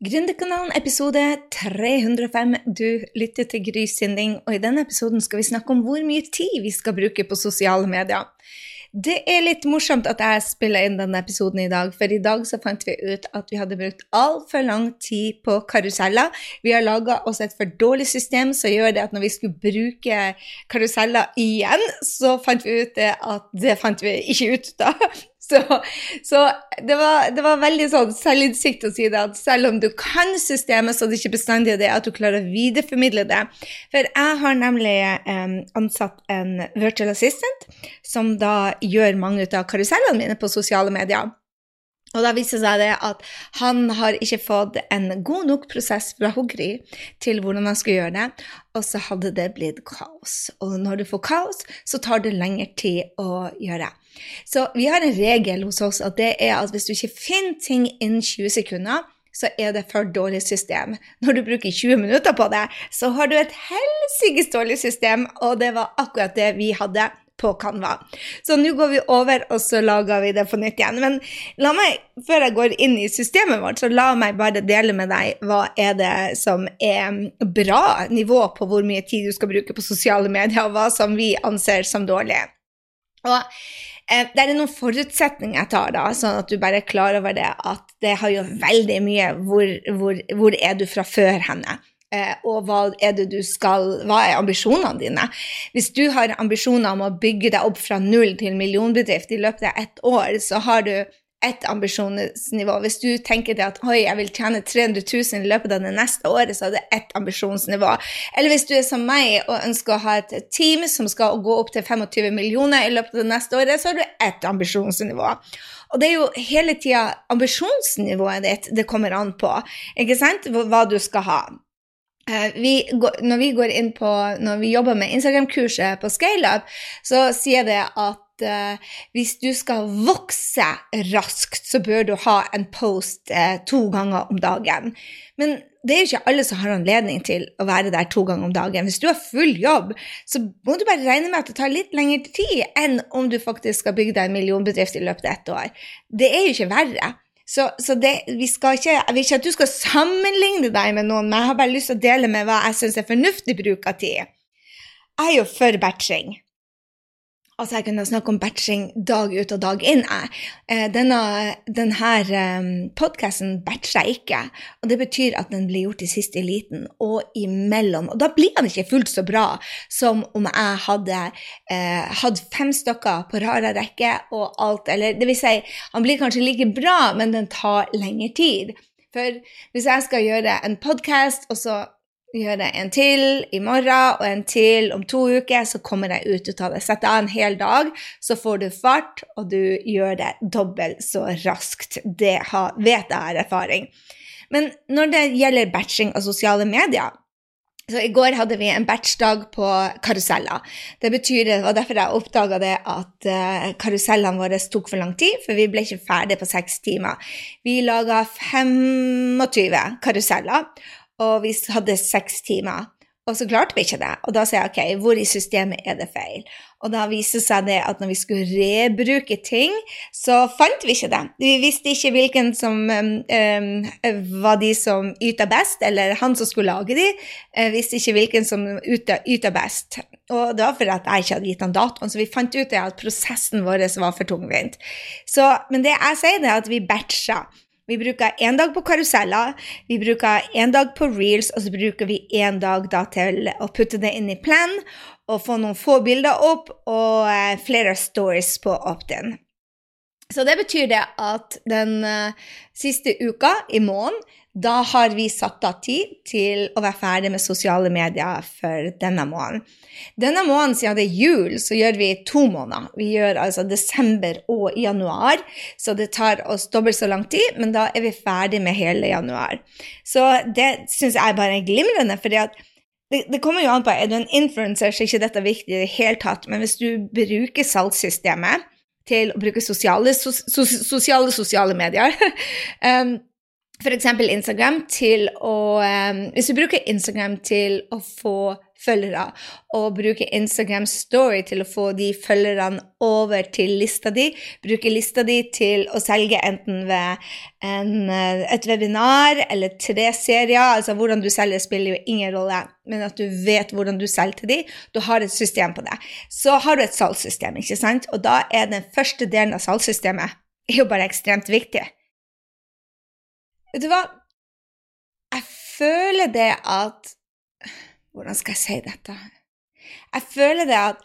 Gründerkanalen episode 305. Du lytter til Gry Sinding, og i denne episoden skal vi snakke om hvor mye tid vi skal bruke på sosiale medier. Det er litt morsomt at jeg spiller inn denne episoden i dag, for i dag så fant vi ut at vi hadde brukt altfor lang tid på karuseller. Vi har laga oss et for dårlig system som gjør det at når vi skulle bruke karuseller igjen, så fant vi ut det at det fant vi ikke ut da. Så, så det, var, det, var, veldig sånn selvinnsikt å si det, at selv om du kan systemet, så er det ikke bestandig det at du klarer å videreformidle det. For jeg har nemlig um, ansatt en virtual assistant, som da gjør mange av karusellene mine på sosiale medier. Og da viser det seg det at han har ikke fått en god nok prosess fra Hogri til hvordan han skulle gjøre det, og så hadde det blitt kaos. Og når du får kaos, så tar det lengre tid å gjøre. Så vi har en regel hos oss at det er at hvis du ikke finner ting innen 20 sekunder, så er det for dårlig system. Når du bruker 20 minutter på det, så har du et helsikes dårlig system, og det var akkurat det vi hadde på Canva. Så nå går vi over, og så lager vi det på nytt igjen. Men la meg, før jeg går inn i systemet vårt, så la meg bare dele med deg hva er det som er bra nivå på hvor mye tid du skal bruke på sosiale medier, og hva som vi anser som dårlig. Og eh, det er noen forutsetninger jeg tar, da, sånn at du bare er klar over det, at det har jo veldig mye hvor, hvor, hvor er du fra før henne. Eh, og hva er det du skal Hva er ambisjonene dine? Hvis du har ambisjoner om å bygge deg opp fra null til millionbedrift i løpet av ett år, så har du ett ambisjonsnivå. Hvis du tenker det at oi, jeg vil tjene 300 000 i løpet av det neste året, så er det ett ambisjonsnivå. Eller hvis du er som meg og ønsker å ha et team som skal gå opp til 25 millioner i løpet av det neste året, så har du ett ambisjonsnivå. Og det er jo hele tida ambisjonsnivået ditt det kommer an på, ikke sant, hva du skal ha. Eh, vi går, når vi går inn på Når vi jobber med Instagram-kurset på ScaleUp, så sier det at uh, hvis du skal vokse raskt, så bør du ha en post uh, to ganger om dagen. Men det er jo ikke alle som har anledning til å være der to ganger om dagen. Hvis du har full jobb, så må du bare regne med at det tar litt lengre tid enn om du faktisk skal bygge deg en millionbedrift i løpet av ett år. Det er jo ikke verre. Så, så det, vi skal ikke, jeg vil ikke at du skal sammenligne deg med noen, men jeg har bare lyst til å dele med hva jeg syns er fornuftig bruk av tid. Jeg er jo for batching. Altså, jeg kunne snakke om batching dag ut og dag inn. Eh, denne, denne um, podkasten batcher jeg ikke. Og det betyr at den blir gjort i siste liten og imellom. Og da blir den ikke fullt så bra som om jeg hadde eh, hatt fem stykker på rara rekke og alt. Eller det vil si, han blir kanskje like bra, men den tar lengre tid. For hvis jeg skal gjøre en podkast, og så gjøre en til i morgen og en til om to uker, så kommer jeg ut av det. Sett av en hel dag, så får du fart, og du gjør det dobbelt så raskt. Det har, vet jeg er erfaring. Men når det gjelder batching av sosiale medier så I går hadde vi en batchdag på karuseller. Det betyr, det var derfor jeg oppdaga det at uh, karusellene våre tok for lang tid, for vi ble ikke ferdig på seks timer. Vi laga 25 karuseller, og vi hadde seks timer. Og så klarte vi ikke det. Og da sier jeg ok, hvor i systemet er det feil? Og da viser seg det at når vi skulle rebruke ting, så fant vi ikke det. Vi visste ikke hvilken som um, um, var de som yta best, eller han som skulle lage de, uh, visste ikke hvilken som yta, yta best. Og det var fordi jeg ikke hadde gitt han datoen, så vi fant ut at prosessen vår var for tungvint. Så, men det jeg sier, er at vi batcha. Vi bruker én dag på karuseller, vi bruker én dag på reels, og så bruker vi én dag da til å putte det inn i plan og få noen få bilder opp og eh, flere stories på opt-in. Så det betyr det at den uh, siste uka, i måneden, da har vi satt av tid til å være ferdig med sosiale medier for denne måneden. Denne måneden, siden det er jul, så gjør vi to måneder. Vi gjør altså desember og januar, så det tar oss dobbelt så lang tid, men da er vi ferdig med hele januar. Så det syns jeg bare er glimrende, for det, det, kommer jo an på er du en influenser, så er ikke dette viktig i det hele tatt, men hvis du bruker salgssystemet til å bruke sosiale, sos, sosiale, sosiale medier um, f.eks. Instagram til å um, Hvis du bruker Instagram til å få følgere, og bruker Instagram Story til å få de følgerne over til lista di, bruker lista di til å selge enten ved en, eh, et webinar eller tre serier, altså hvordan du selger spiller jo ingen rolle, men at du vet hvordan du selger til de, du har et system på det. Så har du et salgssystem, ikke sant, og da er den første delen av salgssystemet jo bare ekstremt viktig. Vet du hva? Jeg føler det at Hvordan skal jeg si dette? Jeg føler det at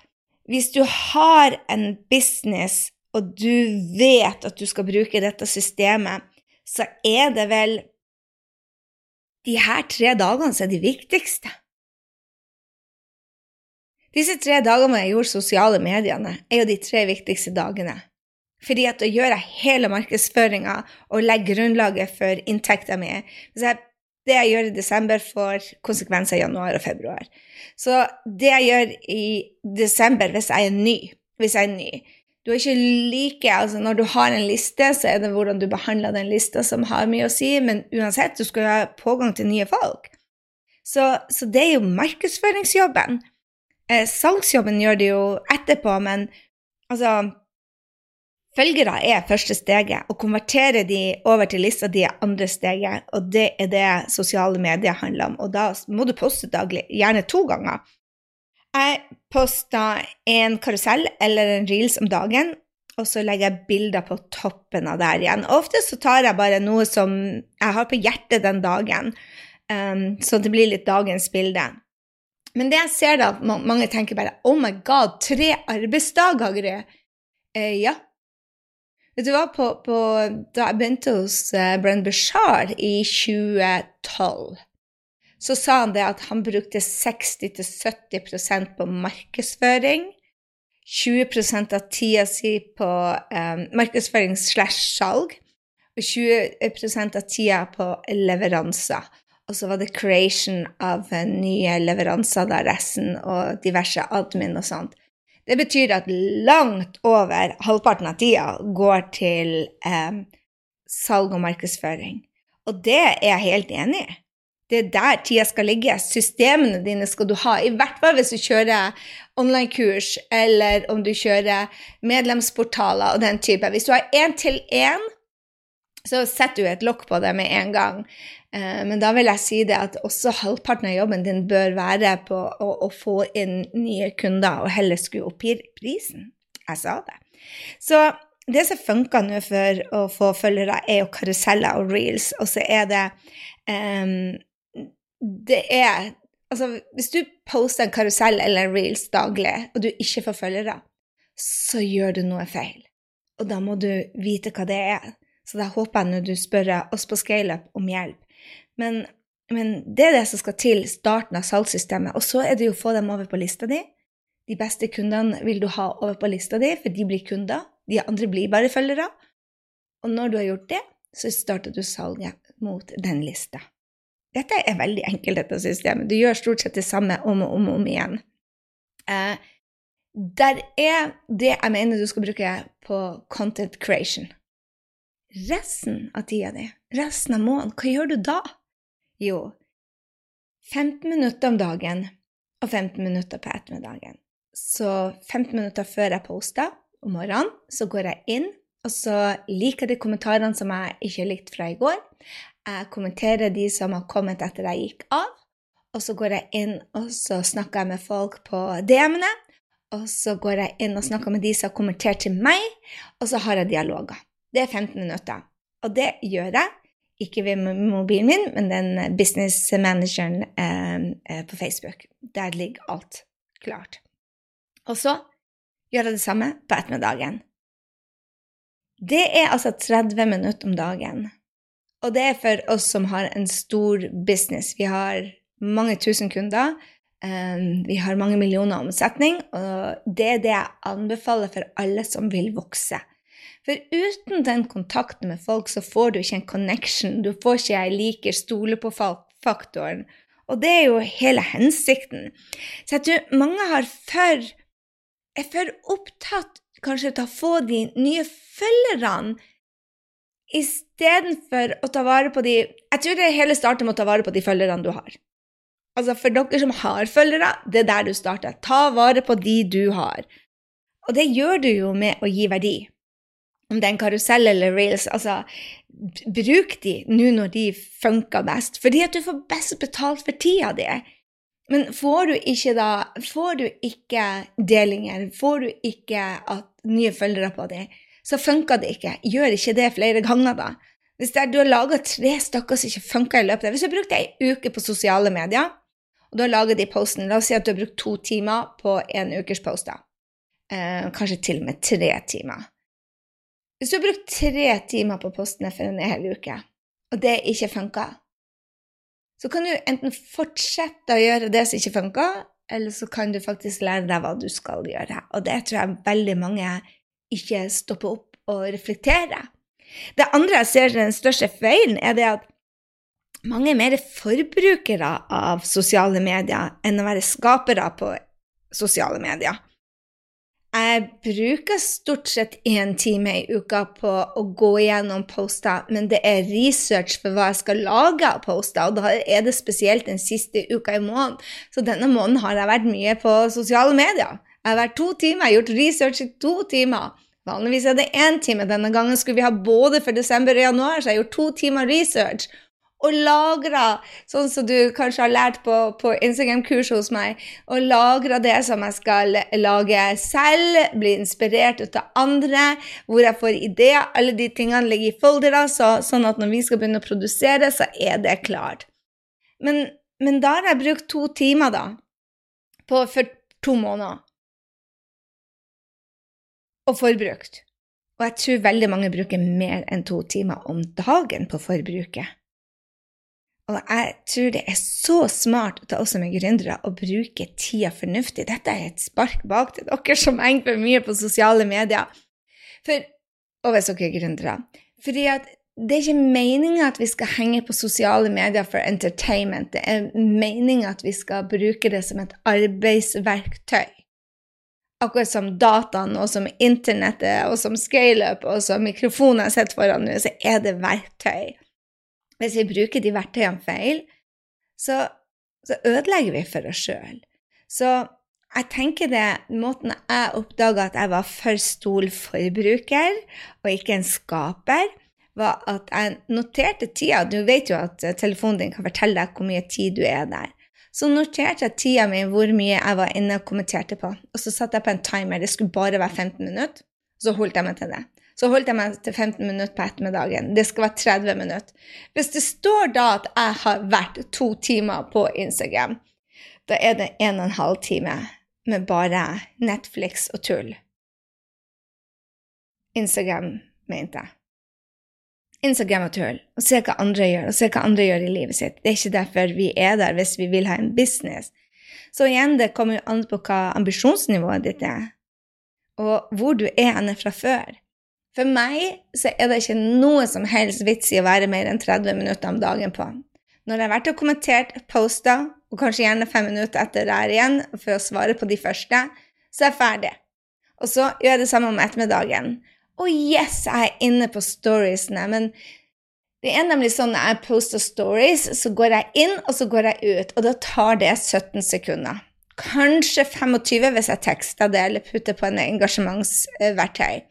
hvis du har en business, og du vet at du skal bruke dette systemet, så er det vel de her tre dagene som er de viktigste. Disse tre dagene jeg gjorde sosiale mediene, er jo de tre viktigste dagene. Fordi at da gjør jeg hele markedsføringa og legger grunnlaget for inntekta mi. Det jeg gjør i desember, får konsekvenser i januar og februar. Så det jeg gjør i desember, hvis jeg er ny hvis jeg er ny Du er ikke like altså Når du har en liste, så er det hvordan du behandler den lista, som har mye å si, men uansett, du skal jo ha pågang til nye folk. Så, så det er jo markedsføringsjobben. Eh, salgsjobben gjør det jo etterpå, men altså Følgere er første steget. Å konvertere de over til lista di er andre steget, og det er det sosiale medier handler om. Og da må du poste daglig, gjerne to ganger. Jeg poster en karusell eller en reels om dagen, og så legger jeg bilder på toppen av der igjen. Ofte så tar jeg bare noe som jeg har på hjertet den dagen, um, så det blir litt dagens bilde. Men det jeg ser da, mange tenker bare Oh my God, tre arbeidsdager, Gry! Eh, ja, Vet du hva, på, på, da jeg begynte hos uh, Brenn Bashar i 2012, så sa han det at han brukte 60-70% på markedsføring. 20 av tida si på um, markedsføring slash salg. Og 20% av tida på leveranser. Og så var det creation av uh, nye leveranser, da resten, og diverse admin og sånt. Det betyr at langt over halvparten av tida går til eh, salg og markedsføring. Og det er jeg helt enig i. Det er der tida skal ligge. Systemene dine skal du ha, i hvert fall hvis du kjører online-kurs, eller om du kjører medlemsportaler og den type. Hvis du har én-til-én, så setter du et lokk på det med en gang. Eh, men da vil jeg si det at også halvparten av jobben din bør være på å, å få inn nye kunder, og heller skulle opp prisen. Jeg sa det. Så det som funker nå for å få følgere, er jo karuseller og reels, og så er det um, Det er Altså, hvis du poster en karusell eller en reels daglig, og du ikke får følgere, så gjør du noe feil. Og da må du vite hva det er. Så da håper jeg når du spør oss på ScaleUp om hjelp, men, men, det er det som skal til starten av salgssystemet. Og så er det jo å få dem over på lista di. De beste kundene vil du ha over på lista di, for de blir kunder. De andre blir bare følgere. Og når du har gjort det, så starter du salget mot den lista. Dette er veldig enkelt, dette systemet. Du gjør stort sett det samme om og om, og om igjen. Eh, der er det jeg mener du skal bruke på content creation. Resten av tida di, resten av måneden, hva gjør du da? Jo, 15 minutter om dagen og 15 minutter på ettermiddagen. Så 15 minutter før jeg poster om morgenen, så går jeg inn, og så liker jeg de kommentarene som jeg ikke likte fra i går. Jeg kommenterer de som har kommet etter jeg gikk av. Og så går jeg inn og så snakker jeg med folk på DM-ene. Og så går jeg inn og snakker med de som har kommentert til meg, og så har jeg dialoger. Det er 15 minutter. Og det gjør jeg ikke ved mobilen min, men den business manageren eh, eh, på Facebook. Der ligger alt klart. Og så gjør jeg det samme på ettermiddagen. Det er altså 30 minutter om dagen. Og det er for oss som har en stor business. Vi har mange tusen kunder. Um, vi har mange millioner omsetning, og det er det jeg anbefaler for alle som vil vokse. For uten den kontakten med folk, så får du ikke en connection. Du får ikke 'jeg liker, stole på'-faktoren. Og det er jo hele hensikten. Så jeg tror mange har for, er for opptatt kanskje til å få de nye følgerne istedenfor å ta vare på de Jeg tror det hele starter med å ta vare på de følgerne du har. Altså For dere som har følgere, det er der du starter. Ta vare på de du har. Og det gjør du jo med å gi verdi. Om det er en karusell eller reels, altså bruk de nå når de funker best, fordi at du får best betalt for tida di. Men får du ikke da Får du ikke delinger, får du ikke at nye følgere på dem, så funker det ikke. Gjør ikke det flere ganger, da. Hvis er, du har laga tre stykker som ikke funker i løpet av Hvis du har brukt ei uke på sosiale medier, og du har laget de postene La oss si at du har brukt to timer på en ukers poster. Eh, kanskje til og med tre timer. Hvis du har brukt tre timer på postene for en hel uke, og det ikke funker, så kan du enten fortsette å gjøre det som ikke funker, eller så kan du faktisk lære deg hva du skal gjøre. Og det tror jeg veldig mange ikke stopper opp og reflekterer. Det andre jeg ser den største feilen, er det at mange er mer forbrukere av sosiale medier enn å være skapere på sosiale medier. Jeg bruker stort sett én time i uka på å gå igjennom poster, men det er research for hva jeg skal lage av poster, og da er det spesielt den siste uka i måneden. Så denne måneden har jeg vært mye på sosiale medier. Jeg har vært to timer, jeg har gjort research i to timer. Vanligvis er det én time. Denne gangen skulle vi ha både for desember og januar, så jeg har gjort to timer research og lagra, sånn som du kanskje har lært på, på Instagram-kurset hos meg, og lagra det som jeg skal lage selv, bli inspirert ut av andre, hvor jeg får ideer. Alle de tingene ligger i foldere, så, sånn at når vi skal begynne å produsere, så er det klart. Men, men da har jeg brukt to timer, da, på, for to måneder, og forbrukt. Og jeg tror veldig mange bruker mer enn to timer om dagen på forbruket. Og jeg tror det er så smart til oss som er gründere å bruke tida fornuftig. Dette er et spark bak til dere som henger for mye på sosiale medier. For, og hvis dere er gründere. Fordi at det er ikke meninga at vi skal henge på sosiale medier for entertainment. Det er meninga at vi skal bruke det som et arbeidsverktøy. Akkurat som dataen og som internettet og som scaleup og som mikrofonen jeg sitter foran nå, så er det verktøy. Hvis vi bruker de verktøyene feil, så, så ødelegger vi for oss sjøl. Så jeg tenker det Måten jeg oppdaga at jeg var for stor og ikke en skaper, var at jeg noterte tida. Du vet jo at telefonen din kan fortelle deg hvor mye tid du er der. Så noterte jeg tida mi, hvor mye jeg var inne og kommenterte på. Og så satte jeg på en timer. Det skulle bare være 15 minutter. Så holdt jeg meg til det. Så holdt jeg meg til 15 minutter på ettermiddagen. Det skal være 30 minutter. Hvis det står da at jeg har vært to timer på Instagram, da er det en og en halv time med bare Netflix og tull. Instagram, mente jeg. Instagram og tull, og se hva andre gjør, og se hva andre gjør i livet sitt. Det er ikke derfor vi er der hvis vi vil ha en business. Så igjen, det kommer jo an på hva ambisjonsnivået ditt er, og hvor du er henne fra før. For meg så er det ikke noe som helst vits i å være mer enn 30 minutter om dagen på. Når jeg har vært og kommentert poster, og kanskje gjerne fem minutter etter der igjen for å svare på de første, så er jeg ferdig. Og så gjør jeg det samme om ettermiddagen. Og yes, jeg er inne på storiesene, men det er nemlig sånn når jeg poster stories, så går jeg inn, og så går jeg ut, og da tar det 17 sekunder. Kanskje 25 hvis jeg tekster det eller putter på en engasjementsverktøy.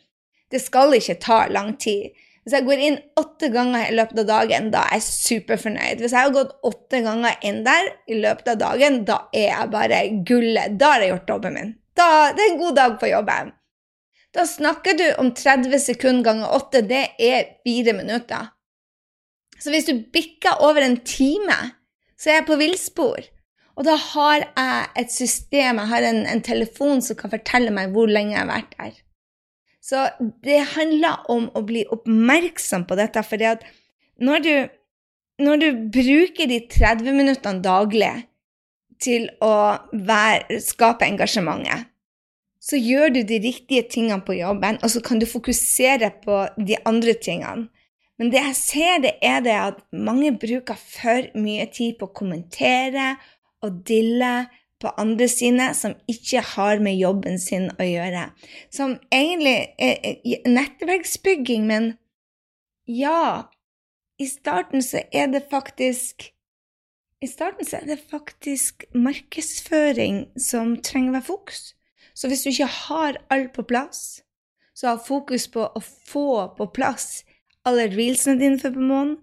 Det skal ikke ta lang tid. Hvis jeg går inn åtte ganger i løpet av dagen, da er jeg superfornøyd. Hvis jeg har gått åtte ganger inn der i løpet av dagen, da er jeg bare gullet. Da har jeg gjort jobben min. Da, det er en god dag på jobben. Da snakker du om 30 sekunder ganger 8. Det er fire minutter. Så hvis du bikker over en time, så er jeg på villspor. Og da har jeg et system, jeg har en, en telefon som kan fortelle meg hvor lenge jeg har vært der. Så det handler om å bli oppmerksom på dette, for når når du bruker de 30 minuttene daglig til å være, skape engasjementet, så gjør du de riktige tingene på jobben, og så kan du fokusere på de andre tingene. Men det jeg ser, det er det at mange bruker for mye tid på å kommentere og dille på andre sine som ikke har med jobben sin å gjøre. Som egentlig er nettverksbygging, men Ja, i starten så er det faktisk I starten så er det faktisk markedsføring som trenger å være fokus. Så hvis du ikke har alt på plass, så ha fokus på å få på plass alle reelsene dine for måneden,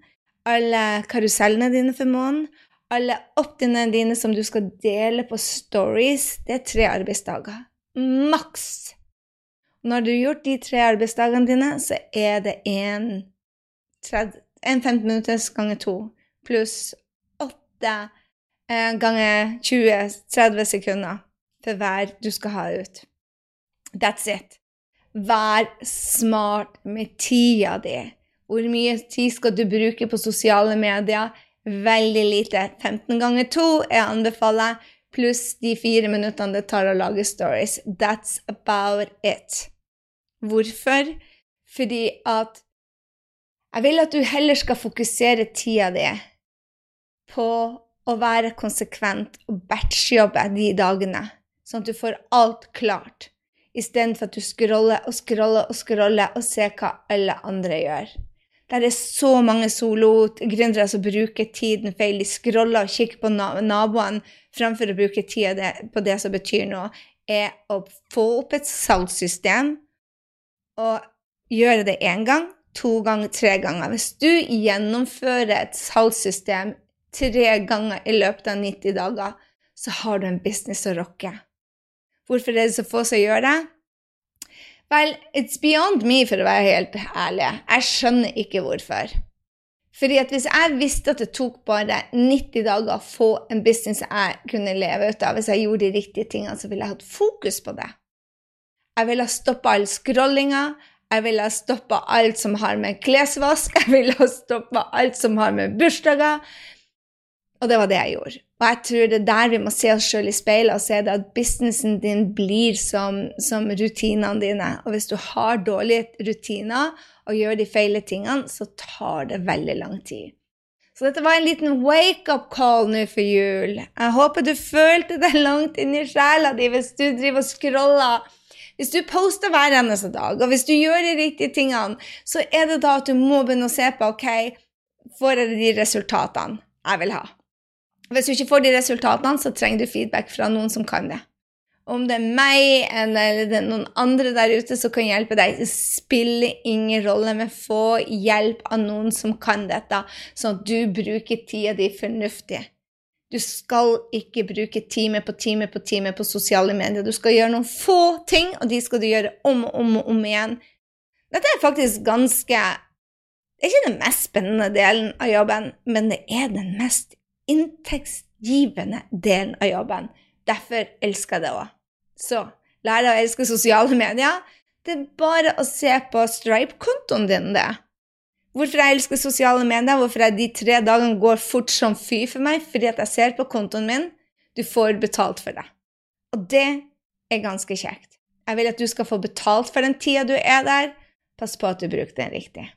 alle karusellene dine for måneden, alle opt-inene dine som du skal dele på stories. Det er tre arbeidsdager. Maks. Når du har gjort de tre arbeidsdagene dine, så er det en 30, en 15 minutters ganger to pluss åtte eh, ganger 20-30 sekunder for hver du skal ha ut. That's it. Vær smart med tida di. Hvor mye tid skal du bruke på sosiale medier? Veldig lite. 15 ganger 2 jeg anbefaler, pluss de fire minuttene det tar å lage stories. That's about it. Hvorfor? Fordi at jeg vil at du heller skal fokusere tida di på å være konsekvent og batchjobbe de dagene, sånn at du får alt klart, istedenfor at du scroller og scroller og scroller og ser hva alle andre gjør. Det er så mange solo-gründere som bruker tiden feil. De scroller og kikker på naboene framfor å bruke tida på det som betyr noe, er å få opp et salgssystem og gjøre det én gang to ganger, tre ganger. Hvis du gjennomfører et salgssystem tre ganger i løpet av 90 dager, så har du en business å rocke. Hvorfor er det så få som gjør det? Vel, it's beyond me, for å være helt ærlig. Jeg skjønner ikke hvorfor. Fordi at Hvis jeg visste at det tok bare 90 dager å få en business jeg kunne leve ut av, hvis jeg gjorde de riktige tingene, så ville jeg hatt fokus på det. Jeg ville ha stoppa all scrollinga, jeg ville ha stoppa alt som har med klesvask, jeg ville ha stoppa alt som har med bursdager. Og det var det jeg gjorde. Og jeg tror det er der vi må se oss sjøl i speilet og se det at businessen din blir som, som, rutinene dine. Og hvis du har dårlige rutiner og gjør de feile tingene, så tar det veldig lang tid. Så dette var en liten wake-up call nå for jul. Jeg håper du følte det langt inni sjela di hvis du driver og scroller hvis du poster hver eneste dag, og hvis du gjør de riktige tingene, så er det da at du må begynne å se på ok, får jeg de resultatene jeg vil ha. Hvis du ikke får de resultatene, så trenger du feedback fra noen som kan det. Om det er meg eller det er noen andre der ute som kan hjelpe deg, det spiller ingen rolle, men få hjelp av noen som kan dette, sånn at du bruker tida di fornuftig. Du skal ikke bruke time på time på time på sosiale medier. Du skal gjøre noen få ting, og de skal du gjøre om og om og om igjen. Dette er faktisk ganske Det er ikke den mest spennende delen av jobben, men det er den mest inntektsgivende delen av jobben. Derfor elsker jeg det òg. Så lær deg å elske sosiale medier. Det er bare å se på Stripe-kontoen din, det. Hvorfor jeg elsker sosiale medier, hvorfor jeg de tre dagene går fort som fy for meg, fordi at jeg ser på kontoen min du får betalt for det. Og det er ganske kjekt. Jeg vil at du skal få betalt for den tida du er der. Pass på at du bruker den riktig.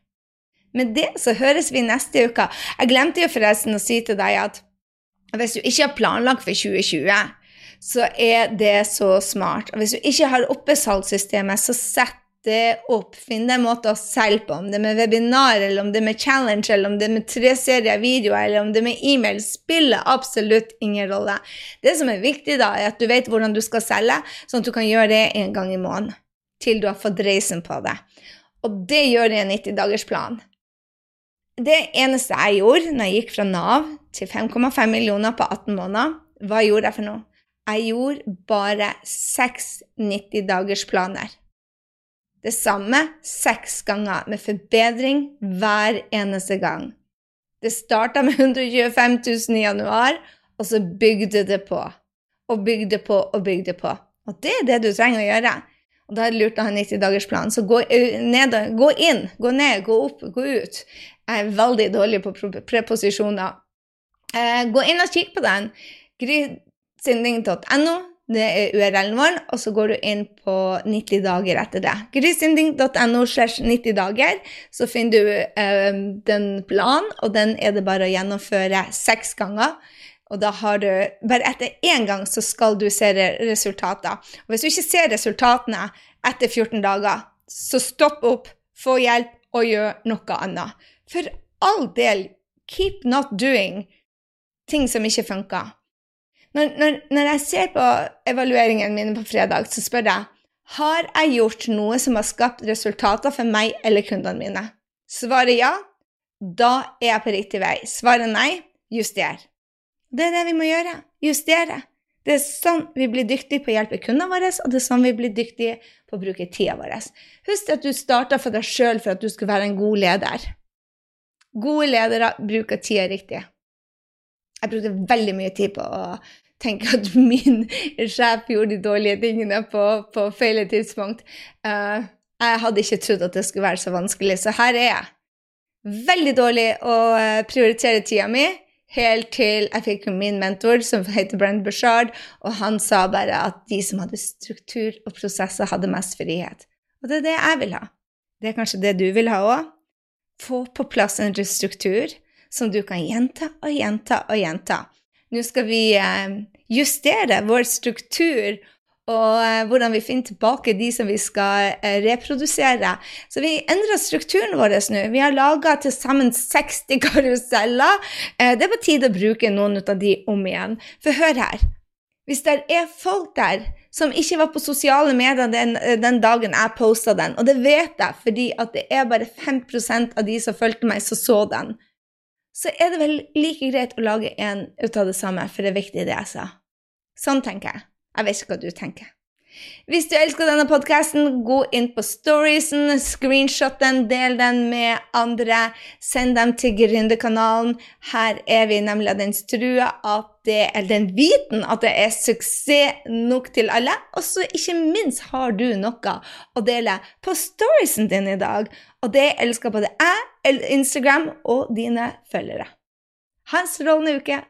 Med det så høres vi neste uke. Jeg glemte jo forresten å si til deg at hvis du ikke har planlagt for 2020, så er det så smart. Og hvis du ikke har oppe salgssystemet, så sett det opp. Finn deg en måte å selge på, om det er med webinar, eller om det er med challenge, eller om det er med tre serier videoer, eller om det er med e-mail, spiller absolutt ingen rolle. Det som er viktig, da, er at du vet hvordan du skal selge, sånn at du kan gjøre det en gang i måneden til du har fått reisen på det. Og det gjør det i en 90-dagersplan. Det eneste jeg gjorde når jeg gikk fra Nav til 5,5 millioner på 18 måneder, hva gjorde jeg for noe? Jeg gjorde bare seks 90-dagersplaner. Det samme seks ganger, med forbedring hver eneste gang. Det starta med 125 000 i januar, og så bygde det på. Og bygde på og bygde på. Og det er det du trenger å gjøre. Og da er det lurt å ha 90-dagersplan. Så gå, ned, gå, inn, gå ned, gå opp, gå ut. Jeg er veldig dårlig på preposisjoner. Eh, gå inn og kikk på den. Grysynding.no, det er URL-en vår, og så går du inn på 90 dager etter det. Grysynding.no slash 90 dager, så finner du eh, den planen, og den er det bare å gjennomføre seks ganger. Og da har du Bare etter én gang så skal du se resultater. Og hvis du ikke ser resultatene etter 14 dager, så stopp opp, få hjelp, og gjør noe annet. For all del, keep not doing ting som ikke funker. Når, når, når jeg ser på evalueringen min på fredag, så spør jeg har jeg gjort noe som har skapt resultater for meg eller kundene mine. Svaret ja, da er jeg på riktig vei. Svaret nei, juster. Det er det vi må gjøre. Justere. Det er sånn vi blir dyktige på å hjelpe kundene våre, og det er sånn vi blir dyktige på å bruke tida vår. Husk at du starta for deg sjøl for at du skulle være en god leder. Gode ledere bruker tida riktig. Jeg brukte veldig mye tid på å tenke at min sjef gjorde de dårlige tingene på, på feil tidspunkt. Uh, jeg hadde ikke trodd at det skulle være så vanskelig, så her er jeg. Veldig dårlig å eh, prioritere tida mi helt til jeg fikk min mentor, som heter Brent Bushard, og han sa bare at de som hadde struktur og prosesser, hadde mest frihet. Og det er det jeg vil ha. Det er kanskje det du vil ha òg. Få på plass en struktur som du kan gjenta og gjenta og gjenta. Nå skal vi eh, justere vår struktur og eh, hvordan vi finner tilbake de som vi skal eh, reprodusere. Så vi endrer strukturen vår nå. Vi har laga til sammen 60 karuseller. Eh, det er på tide å bruke noen av de om igjen. For hør her. Hvis det er folk der som ikke var på sosiale medier den, den dagen jeg posta den, og det vet jeg fordi det er bare 5% av de som fulgte meg, som så den, så er det vel like greit å lage en ut av det samme, for det er viktig, det jeg sa. Sånn tenker jeg. Jeg vet ikke hva du tenker. Hvis du elsker denne podkasten, gå inn på storiesen, screenshot den, del den med andre, send dem til Gründerkanalen. Her er vi nemlig av den trua at det er den viten at det er suksess nok til alle. Og så ikke minst har du noe å dele på storiesen din i dag, og det elsker både jeg, Instagram og dine følgere. Ha en strålende uke.